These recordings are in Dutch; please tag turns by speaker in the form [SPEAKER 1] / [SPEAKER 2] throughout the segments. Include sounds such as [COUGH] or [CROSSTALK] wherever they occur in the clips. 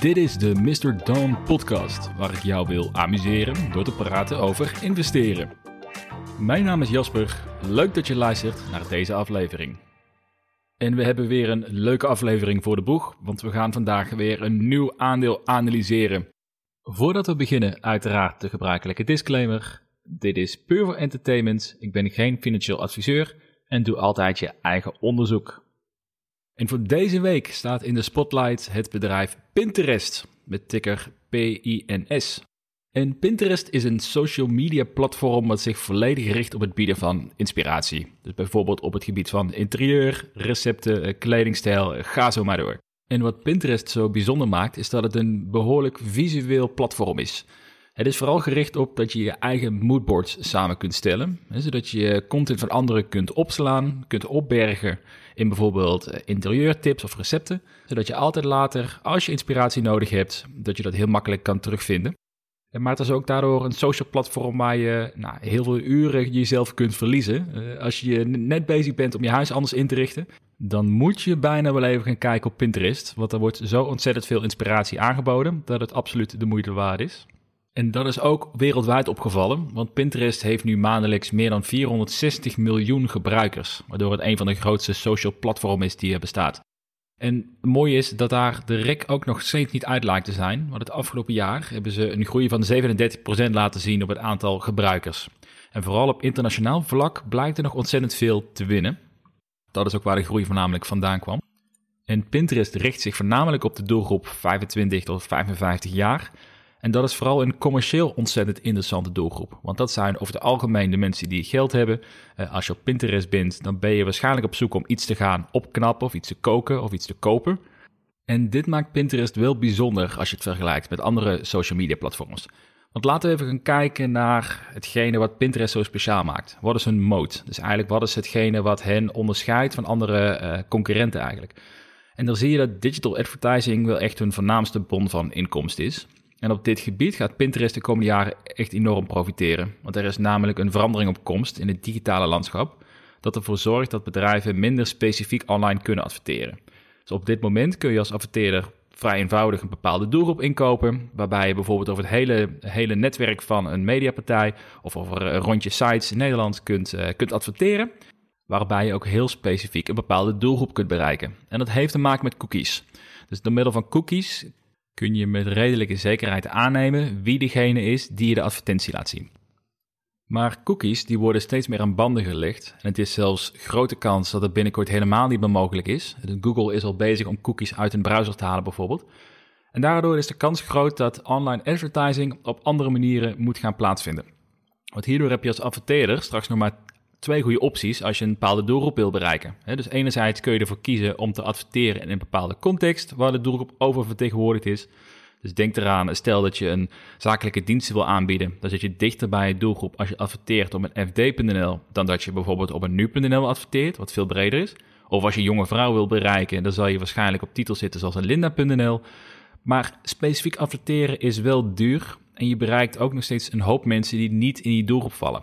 [SPEAKER 1] Dit is de Mr. Dawn podcast, waar ik jou wil amuseren door te praten over investeren. Mijn naam is Jasper, leuk dat je luistert naar deze aflevering. En we hebben weer een leuke aflevering voor de boeg, want we gaan vandaag weer een nieuw aandeel analyseren. Voordat we beginnen, uiteraard de gebruikelijke disclaimer. Dit is puur voor entertainment, ik ben geen financieel adviseur en doe altijd je eigen onderzoek. En voor deze week staat in de spotlight het bedrijf Pinterest met ticker PINS. En Pinterest is een social media platform dat zich volledig richt op het bieden van inspiratie. Dus bijvoorbeeld op het gebied van interieur, recepten, eh, kledingstijl, eh, ga zo maar door. En wat Pinterest zo bijzonder maakt, is dat het een behoorlijk visueel platform is. Het is vooral gericht op dat je je eigen moodboards samen kunt stellen, zodat je content van anderen kunt opslaan, kunt opbergen in bijvoorbeeld eh, interieurtips of recepten, zodat je altijd later, als je inspiratie nodig hebt, dat je dat heel makkelijk kan terugvinden. Maar het is ook daardoor een social platform waar je nou, heel veel uren jezelf kunt verliezen. Eh, als je net bezig bent om je huis anders in te richten, dan moet je bijna wel even gaan kijken op Pinterest. Want er wordt zo ontzettend veel inspiratie aangeboden dat het absoluut de moeite waard is. En dat is ook wereldwijd opgevallen, want Pinterest heeft nu maandelijks meer dan 460 miljoen gebruikers, waardoor het een van de grootste social platformen is die er bestaat. En het mooie is dat daar de rek ook nog steeds niet uit lijkt te zijn, want het afgelopen jaar hebben ze een groei van 37% laten zien op het aantal gebruikers. En vooral op internationaal vlak blijkt er nog ontzettend veel te winnen. Dat is ook waar de groei voornamelijk vandaan kwam. En Pinterest richt zich voornamelijk op de doelgroep 25 tot 55 jaar, en dat is vooral een commercieel ontzettend interessante doelgroep. Want dat zijn over het algemeen de mensen die geld hebben. Uh, als je op Pinterest bent, dan ben je waarschijnlijk op zoek om iets te gaan opknappen of iets te koken of iets te kopen. En dit maakt Pinterest wel bijzonder als je het vergelijkt met andere social media platforms. Want laten we even gaan kijken naar hetgene wat Pinterest zo speciaal maakt. Wat is hun moot? Dus eigenlijk wat is hetgene wat hen onderscheidt van andere uh, concurrenten eigenlijk? En dan zie je dat digital advertising wel echt hun voornaamste bron van inkomsten is. En op dit gebied gaat Pinterest de komende jaren echt enorm profiteren. Want er is namelijk een verandering op komst in het digitale landschap dat ervoor zorgt dat bedrijven minder specifiek online kunnen adverteren. Dus op dit moment kun je als adverteerder vrij eenvoudig een bepaalde doelgroep inkopen, waarbij je bijvoorbeeld over het hele, hele netwerk van een mediapartij of over een rondje sites in Nederland kunt, uh, kunt adverteren, waarbij je ook heel specifiek een bepaalde doelgroep kunt bereiken. En dat heeft te maken met cookies. Dus door middel van cookies kun je met redelijke zekerheid aannemen wie degene is die je de advertentie laat zien. Maar cookies die worden steeds meer aan banden gelegd en het is zelfs grote kans dat het binnenkort helemaal niet meer mogelijk is. Google is al bezig om cookies uit een browser te halen bijvoorbeeld. En daardoor is de kans groot dat online advertising op andere manieren moet gaan plaatsvinden. Want hierdoor heb je als adverteerder straks nog maar twee goede opties als je een bepaalde doelgroep wil bereiken. Dus enerzijds kun je ervoor kiezen om te adverteren in een bepaalde context waar de doelgroep oververtegenwoordigd is. Dus denk eraan, stel dat je een zakelijke dienst wil aanbieden, dan zit je dichter bij je doelgroep als je adverteert op een fd.nl dan dat je bijvoorbeeld op een nu.nl adverteert, wat veel breder is. Of als je jonge vrouw wil bereiken, dan zal je waarschijnlijk op titel zitten zoals een linda.nl. Maar specifiek adverteren is wel duur en je bereikt ook nog steeds een hoop mensen die niet in die doelgroep vallen.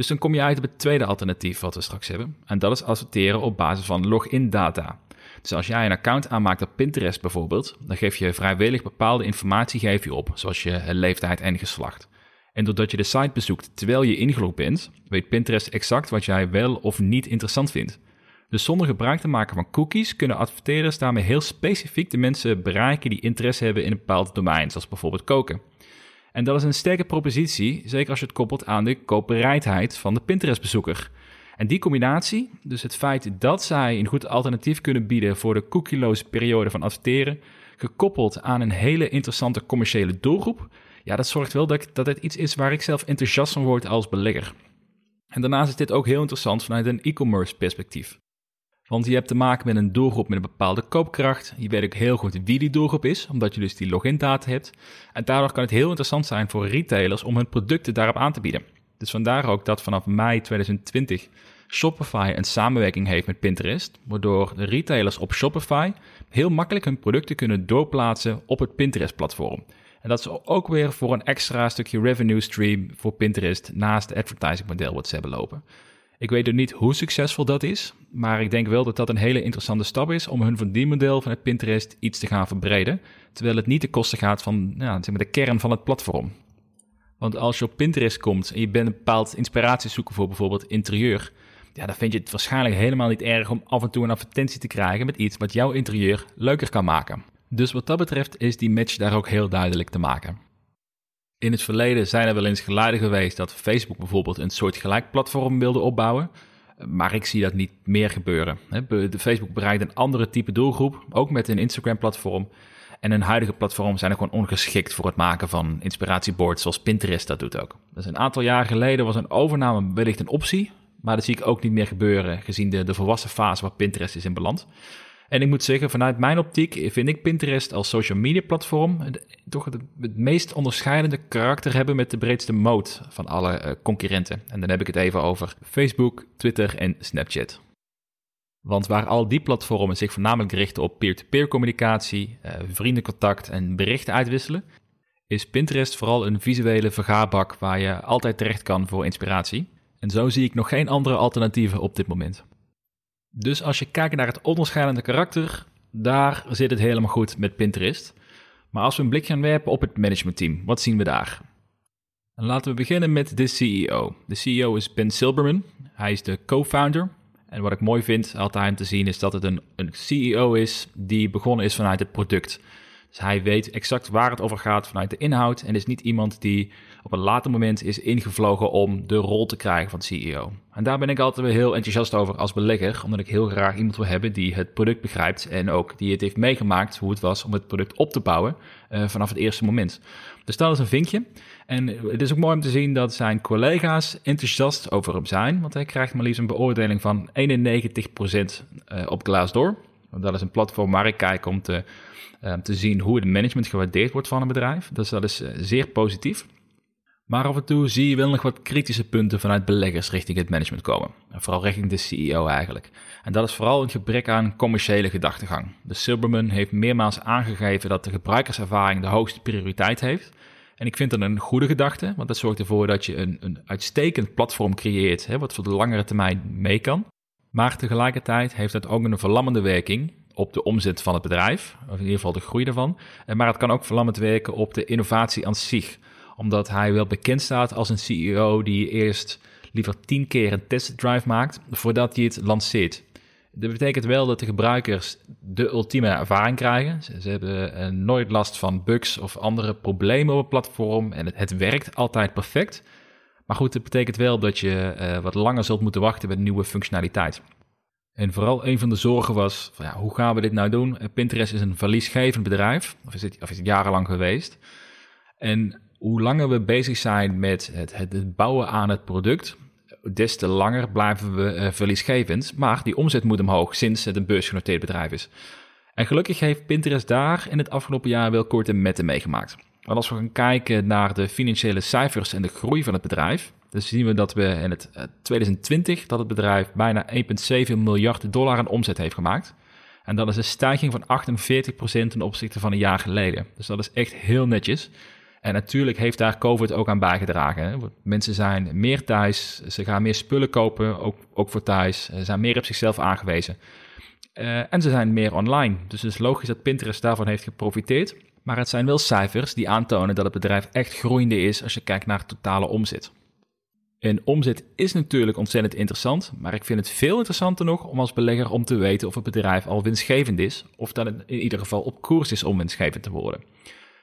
[SPEAKER 1] Dus dan kom je uit op het tweede alternatief wat we straks hebben. En dat is adverteren op basis van login data. Dus als jij een account aanmaakt op Pinterest bijvoorbeeld, dan geef je vrijwillig bepaalde informatie je op, zoals je leeftijd en geslacht. En doordat je de site bezoekt terwijl je ingelogd bent, weet Pinterest exact wat jij wel of niet interessant vindt. Dus zonder gebruik te maken van cookies kunnen adverteerders daarmee heel specifiek de mensen bereiken die interesse hebben in een bepaald domein, zoals bijvoorbeeld koken. En dat is een sterke propositie, zeker als je het koppelt aan de koopbereidheid van de Pinterest-bezoeker. En die combinatie, dus het feit dat zij een goed alternatief kunnen bieden voor de cookieloze periode van adverteren, gekoppeld aan een hele interessante commerciële doelgroep, ja, dat zorgt wel dat, dat het iets is waar ik zelf enthousiast van word als belegger. En daarnaast is dit ook heel interessant vanuit een e-commerce perspectief. Want je hebt te maken met een doelgroep met een bepaalde koopkracht. Je weet ook heel goed wie die doelgroep is, omdat je dus die login data hebt. En daardoor kan het heel interessant zijn voor retailers om hun producten daarop aan te bieden. Dus vandaar ook dat vanaf mei 2020 Shopify een samenwerking heeft met Pinterest, waardoor de retailers op Shopify heel makkelijk hun producten kunnen doorplaatsen op het Pinterest-platform. En dat is ook weer voor een extra stukje revenue stream voor Pinterest naast het advertising model wat ze hebben lopen. Ik weet er niet hoe succesvol dat is, maar ik denk wel dat dat een hele interessante stap is om hun verdienmodel van het Pinterest iets te gaan verbreden, terwijl het niet de kosten gaat van ja, zeg maar de kern van het platform. Want als je op Pinterest komt en je bent een bepaald inspiratie zoeken voor bijvoorbeeld interieur, ja, dan vind je het waarschijnlijk helemaal niet erg om af en toe een advertentie te krijgen met iets wat jouw interieur leuker kan maken. Dus wat dat betreft is die match daar ook heel duidelijk te maken. In het verleden zijn er wel eens geluiden geweest dat Facebook bijvoorbeeld een soort gelijk platform wilde opbouwen. Maar ik zie dat niet meer gebeuren. Facebook bereikt een andere type doelgroep, ook met een Instagram-platform. En hun huidige platform zijn er gewoon ongeschikt voor het maken van inspiratieboards zoals Pinterest dat doet ook. Dus een aantal jaar geleden was een overname wellicht een optie, maar dat zie ik ook niet meer gebeuren gezien de, de volwassen fase waar Pinterest is in beland. En ik moet zeggen, vanuit mijn optiek vind ik Pinterest als social media platform toch het, meest onderscheidende karakter hebben met de breedste moot van alle uh, concurrenten. En dan heb ik het even over Facebook, Twitter en Snapchat. Want waar al die platformen zich voornamelijk richten op peer-to-peer communicatie, uh, vriendencontact en berichten uitwisselen, is Pinterest vooral een visuele vergaarbak waar je altijd terecht kan voor inspiratie. En zo zie ik nog geen andere alternatieven op dit moment. Dus als je kijkt naar het onderscheidende karakter, daar zit het helemaal goed met Pinterest. Maar als we een blik gaan werpen op het managementteam, wat zien we daar? En laten we beginnen met de CEO. De CEO is Ben Silberman. Hij is de co-founder. En wat ik mooi vind altijd te zien is dat het een, een CEO is die begonnen is vanuit het product. Dus hij weet exact waar het over gaat vanuit de inhoud en is niet iemand die op een later moment is ingevlogen om de rol te krijgen van CEO. En daar ben ik altijd weer heel enthousiast over als belegger, omdat ik heel graag iemand wil hebben die het product begrijpt en ook die het heeft meegemaakt hoe het was om het product op te bouwen uh, vanaf het eerste moment. Dus dat is een vinkje. En het is ook mooi om te zien dat zijn collega's enthousiast over hem zijn, want hij krijgt maar liefst een beoordeling van 91% uh, eh, op Glassdoor. Dat is een platform waar ik kijk om te, uh, te zien hoe het management gewaardeerd wordt van een bedrijf. Dus dat is zeer positief. Maar af en toe zie je wel nog wat kritische punten vanuit beleggers richting het management komen. vooral richting de CEO eigenlijk. En dat is vooral een gebrek aan commerciële gedachtegang. De Silberman heeft meermaals aangegeven dat de gebruikerservaring de hoogste prioriteit heeft. En ik vind dat een goede gedachte, want dat zorgt ervoor dat je een, een uitstekend platform creëert, hè, wat voor de langere termijn mee kan. Maar tegelijkertijd heeft dat ook een verlammende werking op de omzet van het bedrijf, of in ieder geval de groei daarvan. Maar het kan ook verlammend werken op de innovatie aan zich omdat hij wel bekend staat als een CEO die eerst liever tien keer een testdrive maakt voordat hij het lanceert. Dat betekent wel dat de gebruikers de ultieme ervaring krijgen. Ze, hebben uh, nooit last van bugs of andere problemen op het platform en het, het, werkt altijd perfect. Maar goed, het betekent wel dat je uh, wat langer zult moeten wachten met nieuwe functionaliteit. En vooral een van de zorgen was, van, ja, hoe gaan we dit nou doen? Pinterest is een verliesgevend bedrijf, of is het, of is het jarenlang geweest. En hoe langer we bezig zijn met het, het, bouwen aan het product, des te langer blijven we uh, verliesgevend. Maar die omzet moet omhoog sinds het een beursgenoteerd bedrijf is. En gelukkig heeft Pinterest daar in het afgelopen jaar wel korte metten meegemaakt. Want als we gaan kijken naar de financiële cijfers en de groei van het bedrijf, dan zien we dat we in het 2020 dat het bedrijf bijna 1,7 miljard dollar aan omzet heeft gemaakt. En dat is een stijging van 48% ten opzichte van een jaar geleden. Dus dat is echt heel netjes. En natuurlijk heeft daar COVID ook aan bijgedragen. Mensen zijn meer thuis, ze gaan meer spullen kopen, ook, ook voor thuis. Ze zijn meer op zichzelf aangewezen. Uh, en ze zijn meer online. Dus het is logisch dat Pinterest daarvan heeft geprofiteerd. Maar het zijn wel cijfers die aantonen dat het bedrijf echt groeiende is als je kijkt naar totale omzet. En omzet is natuurlijk ontzettend interessant, maar ik vind het veel interessanter nog om als belegger om te weten of het bedrijf al winstgevend is, of dat het in ieder geval op koers is om winstgevend te worden.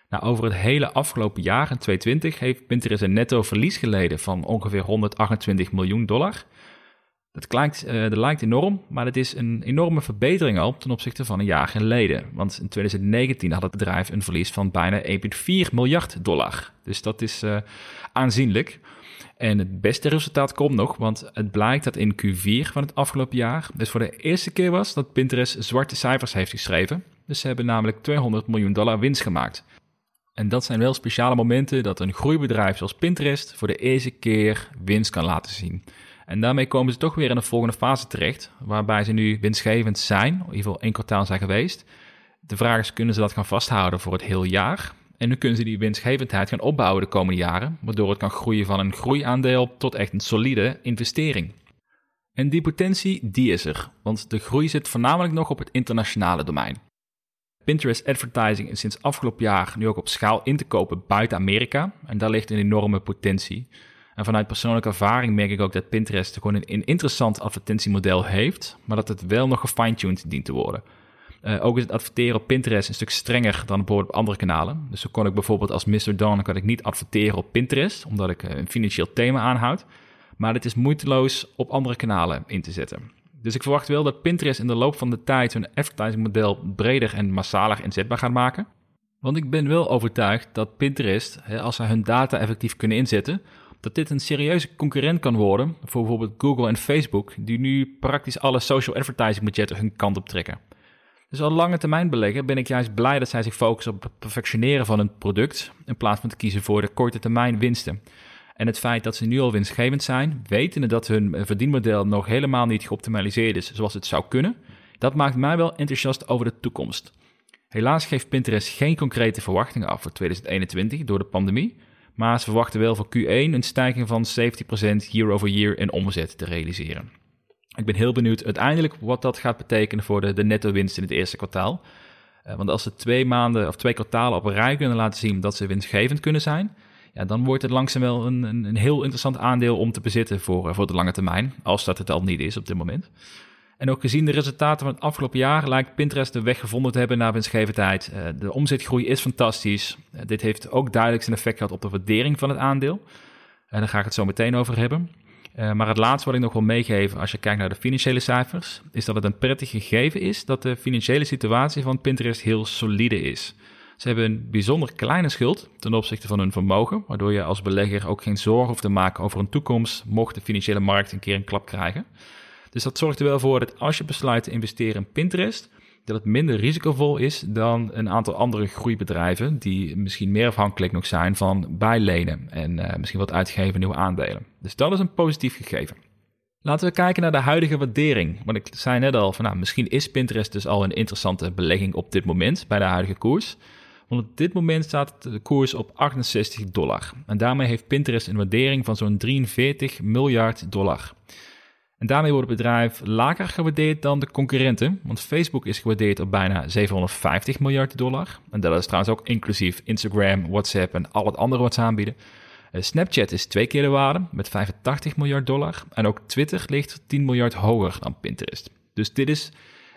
[SPEAKER 1] Nou, over het hele afgelopen jaar, in 2020, heeft Pinterest een netto verlies geleden van ongeveer 128 miljoen dollar. Dat, uh, dat lijkt enorm, maar het is een enorme verbetering al ten opzichte van een jaar geleden. Want in 2019 had het bedrijf een verlies van bijna 1,4 miljard dollar. Dus dat is uh, aanzienlijk. En het beste resultaat komt nog, want het blijkt dat in Q4 van het afgelopen jaar, dus voor de eerste keer was dat Pinterest zwarte cijfers heeft geschreven. Dus ze hebben namelijk 200 miljoen dollar winst gemaakt. En dat zijn wel speciale momenten dat een groeibedrijf zoals Pinterest voor de eerste keer winst kan laten zien. En daarmee komen ze toch weer in een volgende fase terecht, waarbij ze nu winstgevend zijn, in ieder geval één kwartaal zijn geweest. De vraag is, kunnen ze dat gaan vasthouden voor het heel jaar? En nu kunnen ze die winstgevendheid gaan opbouwen de komende jaren, waardoor het kan groeien van een groeiaandeel tot echt een solide investering. En die potentie, die is er, want de groei zit voornamelijk nog op het internationale domein. Pinterest advertising is sinds afgelopen jaar nu ook op schaal in te kopen buiten Amerika en daar ligt een enorme potentie. En vanuit persoonlijke ervaring merk ik ook dat Pinterest gewoon een, interessant advertentiemodel heeft, maar dat het wel nog gefine-tuned dient te worden. Uh, ook is het adverteren op Pinterest een stuk strenger dan op andere kanalen. Dus zo kon ik bijvoorbeeld als Mr. Don kan ik niet adverteren op Pinterest, omdat ik een financieel thema aanhoud. Maar het is moeiteloos op andere kanalen in te zetten. Dus ik verwacht wel dat Pinterest in de loop van de tijd hun advertisingmodel breder en massaler inzetbaar gaat maken. Want ik ben wel overtuigd dat Pinterest, als ze hun data effectief kunnen inzetten, dat dit een serieuze concurrent kan worden voor bijvoorbeeld Google en Facebook, die nu praktisch alle social advertising budgetten hun kant op trekken. Dus al lange termijn beleggen ben ik juist blij dat zij zich focussen op het perfectioneren van een product in plaats van te kiezen voor de korte termijn winsten. En het feit dat ze nu al winstgevend zijn, wetende dat hun verdienmodel nog helemaal niet geoptimaliseerd is zoals het zou kunnen, dat maakt mij wel enthousiast over de toekomst. Helaas geeft Pinterest geen concrete verwachtingen af voor 2021 door de pandemie, maar ze verwachten wel voor Q1 een stijging van 70% year over year in omzet te realiseren. Ik ben heel benieuwd uiteindelijk wat dat gaat betekenen voor de, de netto winst in het eerste kwartaal. Uh, want als ze twee maanden of twee kwartalen op een rij kunnen laten zien dat ze winstgevend kunnen zijn, ja, dan wordt het langzaam wel een, een, een heel interessant aandeel om te bezitten voor, eh, voor de lange termijn, als dat het al niet is op dit moment. En ook gezien de resultaten van het afgelopen jaar lijkt Pinterest de weg gevonden te hebben naar winstgevendheid. Uh, de omzetgroei is fantastisch. Uh, dit heeft ook duidelijk zijn effect gehad op de waardering van het aandeel. En daar ga ik het zo meteen over hebben. Maar het laatste wat ik nog wil meegeven als je kijkt naar de financiële cijfers, is dat het een prettig gegeven is dat de financiële situatie van Pinterest heel solide is. Ze hebben een bijzonder kleine schuld ten opzichte van hun vermogen, waardoor je als belegger ook geen zorgen hoeft te maken over een toekomst, mocht de financiële markt een keer een klap krijgen. Dus dat zorgt er wel voor dat als je besluit te investeren in Pinterest, dat het minder risicovol is dan een aantal andere groeibedrijven die misschien meer afhankelijk nog zijn van bijlenen en uh, misschien wat uitgeven nieuwe aandelen. Dus dat is een positief gegeven. Laten we kijken naar de huidige waardering. Want ik zei net al, van, nou, misschien is Pinterest dus al een interessante belegging op dit moment bij de huidige koers. Want op dit moment staat de koers op 68 dollar. En daarmee heeft Pinterest een waardering van zo'n 43 miljard dollar. En daarmee wordt het bedrijf lager gewaardeerd dan de concurrenten. Want Facebook is gewaardeerd op bijna 750 miljard dollar. En dat is trouwens ook inclusief Instagram, WhatsApp en al het andere wat ze aanbieden. Eh, Snapchat is twee keer de waarde met 85 miljard dollar. En ook Twitter ligt 10 miljard hoger dan Pinterest. Dus dit is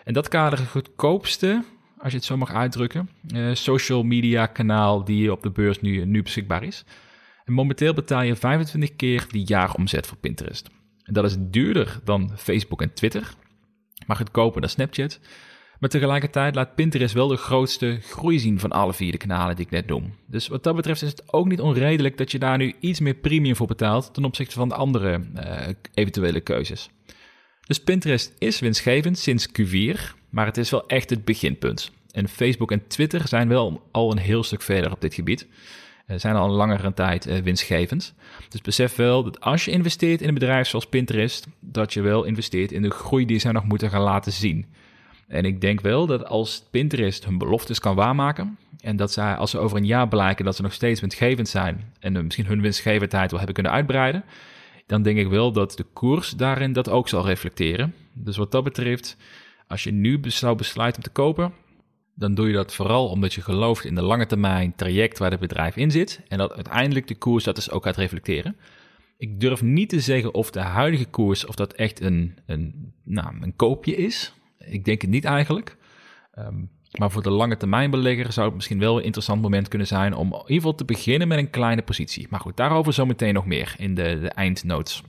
[SPEAKER 1] in dat kader het goedkoopste als je het zo mag uitdrukken, uh, social media kanaal die op de beurs nu, nu beschikbaar is. En momenteel betaal je 25 keer de jaaromzet voor Pinterest. Dat is duurder dan Facebook en Twitter, maar goedkoper dan Snapchat. Maar tegelijkertijd laat Pinterest wel de grootste groei zien van alle vier de kanalen die ik net noem. Dus wat dat betreft is het ook niet onredelijk dat je daar nu iets meer premium voor betaalt ten opzichte van de andere uh, eventuele keuzes. Dus Pinterest is winstgevend sinds Q4, maar het is wel echt het beginpunt. En Facebook en Twitter zijn wel al een heel stuk verder op dit gebied. Uh, zijn al een langere tijd uh, winstgevend. Dus besef wel dat als je investeert in een bedrijf zoals Pinterest, dat je wel investeert in de groei die zij nog moeten gaan laten zien. En ik denk wel dat als Pinterest hun beloftes kan waarmaken. En dat zij, als ze over een jaar blijken dat ze nog steeds winstgevend zijn. en misschien hun winstgevendheid wel hebben kunnen uitbreiden dan denk ik wel dat de koers daarin dat ook zal reflecteren. Dus wat dat betreft, als je nu zou besluiten om te kopen, dan doe je dat vooral omdat je gelooft in de lange termijn traject waar het bedrijf in zit en dat uiteindelijk de koers dat dus ook gaat reflecteren. Ik durf niet te zeggen of de huidige koers of dat echt een, een, nou, een koopje is. Ik denk het niet eigenlijk. Um, maar voor de lange termijn belegger zou het misschien wel een interessant moment kunnen zijn om in ieder geval te beginnen met een kleine positie. Maar goed, daarover zometeen nog meer in de, de eindnotes.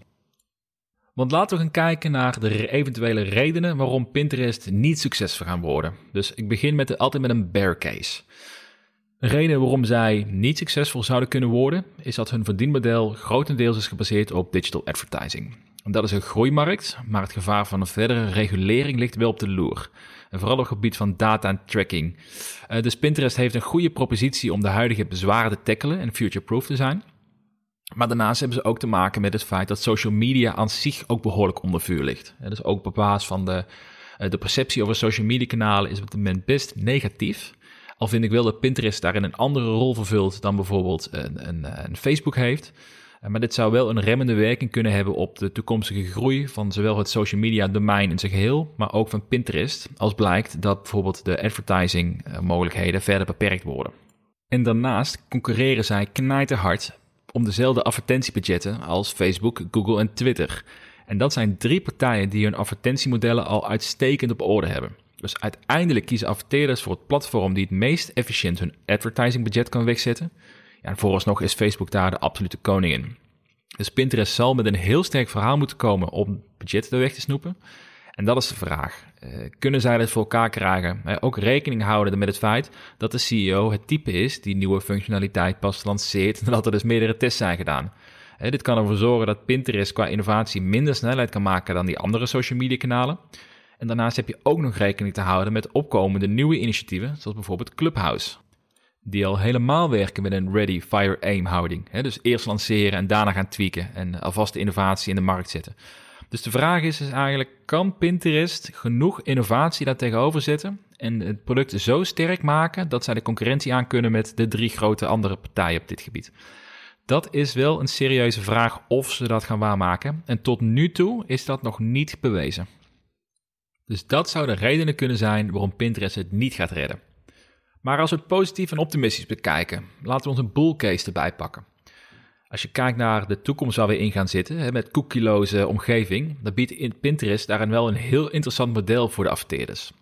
[SPEAKER 1] Want laten we gaan kijken naar de eventuele redenen waarom Pinterest niet succesvol gaan worden. Dus ik begin met altijd met een bear case. Een reden waarom zij niet succesvol zouden kunnen worden, is dat hun verdienmodel grotendeels is gebaseerd op digital advertising. Dat is een groeimarkt, maar het gevaar van een verdere regulering ligt wel op de loer. Vooral op het gebied van data en tracking. Uh, dus Pinterest heeft een goede propositie om de huidige bezwaren te tackelen en future-proof te zijn. Maar daarnaast hebben ze ook te maken met het feit dat social media aan zich ook behoorlijk onder vuur ligt. dus ook op basis van de, uh, de perceptie over social media kanalen is op het moment best negatief. Al vind ik wel dat Pinterest daarin een andere rol vervult dan bijvoorbeeld een, een, een Facebook heeft. maar dit zou wel een remmende werking kunnen hebben op de toekomstige groei van zowel het social media domein in zijn geheel, maar ook van Pinterest, als blijkt dat bijvoorbeeld de advertising mogelijkheden verder beperkt worden. En daarnaast concurreren zij knijterhard om dezelfde advertentiebudgetten als Facebook, Google en Twitter. En dat zijn drie partijen die hun advertentiemodellen al uitstekend op orde hebben. Dus uiteindelijk kiezen adverteerders voor het platform die het meest efficiënt hun advertising kan wegzetten. Ja, en vooralsnog is Facebook daar de absolute koningin. Dus Pinterest zal met een heel sterk verhaal moeten komen om budget er weg te snoepen. En dat is de vraag. Uh, kunnen zij dit voor elkaar krijgen? Uh, ook rekening houden met het feit dat de CEO het type is die nieuwe functionaliteit pas lanceert [LAUGHS] en dat er dus meerdere tests zijn gedaan. Uh, dit kan ervoor zorgen dat Pinterest qua innovatie minder snelheid kan maken dan die andere social media kanalen. En daarnaast heb je ook nog rekening te houden met opkomende nieuwe initiatieven, zoals bijvoorbeeld Clubhouse. Die al helemaal werken met een ready, fire, aim houding. Dus eerst lanceren en daarna gaan tweaken en alvast de innovatie in de markt zetten. Dus de vraag is, is eigenlijk, kan Pinterest genoeg innovatie daar tegenover zetten en het product zo sterk maken dat zij de concurrentie aan kunnen met de drie grote andere partijen op dit gebied? Dat is wel een serieuze vraag of ze dat gaan waarmaken. En tot nu toe is dat nog niet bewezen. Dus dat zouden redenen kunnen zijn waarom Pinterest het niet gaat redden. Maar als we het positief en optimistisch bekijken, laten we ons een bull case erbij pakken. Als je kijkt naar de toekomst waar we in gaan zitten, hè, met cookieloze omgeving, dan biedt Pinterest daarin wel een heel interessant model voor de adverteerders.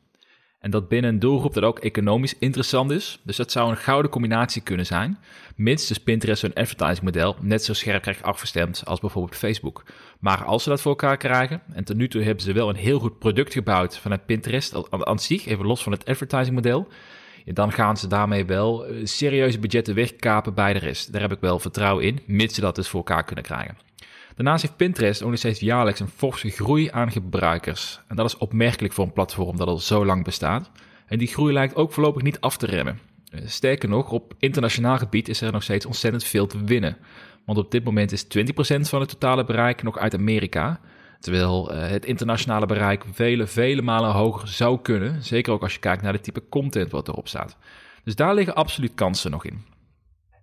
[SPEAKER 1] En dat binnen een doelgroep dat ook economisch interessant is. Dus dat zou een gouden combinatie kunnen zijn. Mits dus Pinterest een advertising model net zo scherp krijgt afgestemd als bijvoorbeeld Facebook. Maar als ze dat voor elkaar krijgen, en tot nu toe hebben ze wel een heel goed product gebouwd vanuit Pinterest aan zich, even los van het advertising model dan gaan ze daarmee wel eh, serieuze budgetten wegkapen bij de rest. Daar heb ik wel vertrouwen in, mits ze dat dus voor elkaar kunnen krijgen. Daarnaast heeft Pinterest ook nog steeds jaarlijks een forse groei aan gebruikers. En dat is opmerkelijk voor een platform dat al zo lang bestaat. En die groei lijkt ook voorlopig niet af te remmen. Eh, sterker nog, op internationaal gebied is er nog steeds ontzettend veel te winnen. Want op dit moment is 20% van het totale bereik nog uit Amerika. Terwijl uh, het internationale bereik vele, vele malen hoger zou kunnen. Zeker ook als je kijkt naar de type content wat erop staat. Dus daar liggen absoluut kansen nog in.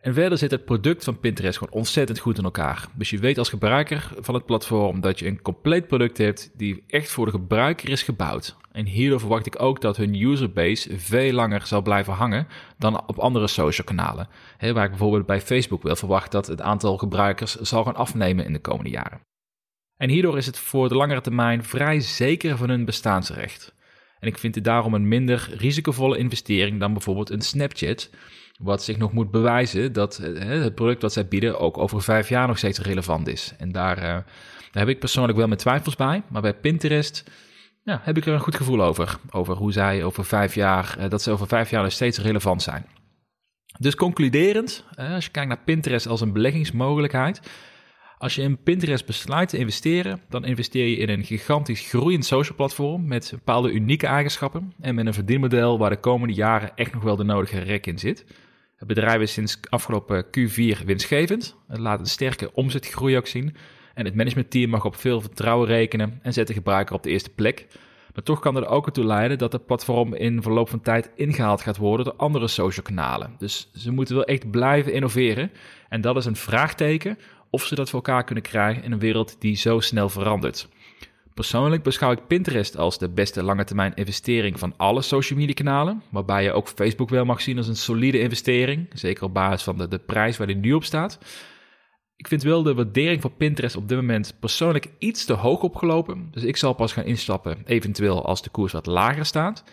[SPEAKER 1] En verder zit het product van Pinterest gewoon ontzettend goed in elkaar. Dus je weet als gebruiker van het platform dat je een compleet product hebt die echt voor de gebruiker is gebouwd. En hierdoor verwacht ik ook dat hun userbase veel langer zal blijven hangen dan op andere social kanalen. waar ik bijvoorbeeld bij Facebook wel verwacht dat het aantal gebruikers zal gaan afnemen in de komende jaren. En hierdoor is het voor de langere termijn vrij zeker van hun bestaansrecht. En ik vind het daarom een minder risicovolle investering dan bijvoorbeeld een Snapchat, wat zich nog moet bewijzen dat het product wat zij bieden ook over vijf jaar nog steeds relevant is. En daar, uh, daar heb ik persoonlijk wel mijn twijfels bij, maar bij Pinterest ja, heb ik er een goed gevoel over. Over hoe zij over vijf jaar, uh, dat ze over vijf jaar nog steeds relevant zijn. Dus concluderend, als je kijkt naar Pinterest als een beleggingsmogelijkheid, als je in Pinterest besluit te investeren, dan investeer je in een gigantisch groeiend social platform met bepaalde unieke eigenschappen en met een verdienmodel waar de komende jaren echt nog wel de nodige rek in zit. Het bedrijf is sinds afgelopen Q4 winstgevend. Het laat een sterke omzetgroei ook zien. En het managementteam mag op veel vertrouwen rekenen en zet de gebruiker op de eerste plek. Maar toch kan er ook toe leiden dat het platform in verloop van tijd ingehaald gaat worden door andere social kanalen. Dus ze moeten wel echt blijven innoveren. En dat is een vraagteken of ze dat voor elkaar kunnen krijgen in een wereld die zo snel verandert. Persoonlijk beschouw ik Pinterest als de beste lange termijn investering van alle social media kanalen, waarbij je ook Facebook wel mag zien als een solide investering, zeker op basis van de, de prijs waar die nu op staat. Ik vind wel de waardering van Pinterest op dit moment persoonlijk iets te hoog opgelopen, dus ik zal pas gaan instappen, eventueel als de koers wat lager staat.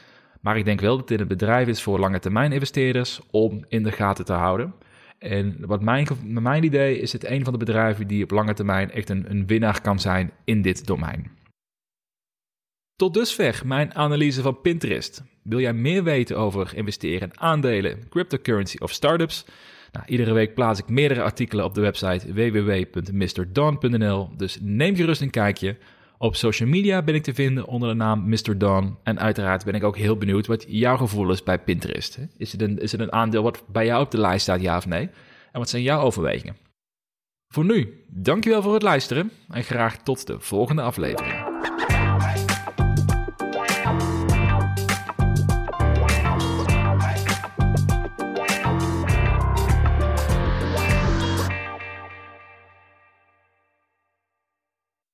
[SPEAKER 1] Maar ik denk wel dat dit een bedrijf is voor lange termijn investeerders om in de gaten te houden. En wat mijn, mijn idee is het een van de bedrijven die op lange termijn echt een, een winnaar kan zijn in dit domein. Tot dusver mijn analyse van Pinterest. Wil jij meer weten over investeren in aandelen, cryptocurrency of startups? Nou, iedere week plaats ik meerdere artikelen op de website www.mrdon.nl, dus neem gerust een kijkje. Op social media ben ik te vinden onder de naam Mr. Don. En uiteraard ben ik ook heel benieuwd wat jouw gevoel is bij Pinterest. Is het, een, is het een aandeel wat bij jou op de lijst staat, ja of nee? En wat zijn jouw overwegingen? Voor nu, dankjewel voor het luisteren en graag tot de volgende aflevering.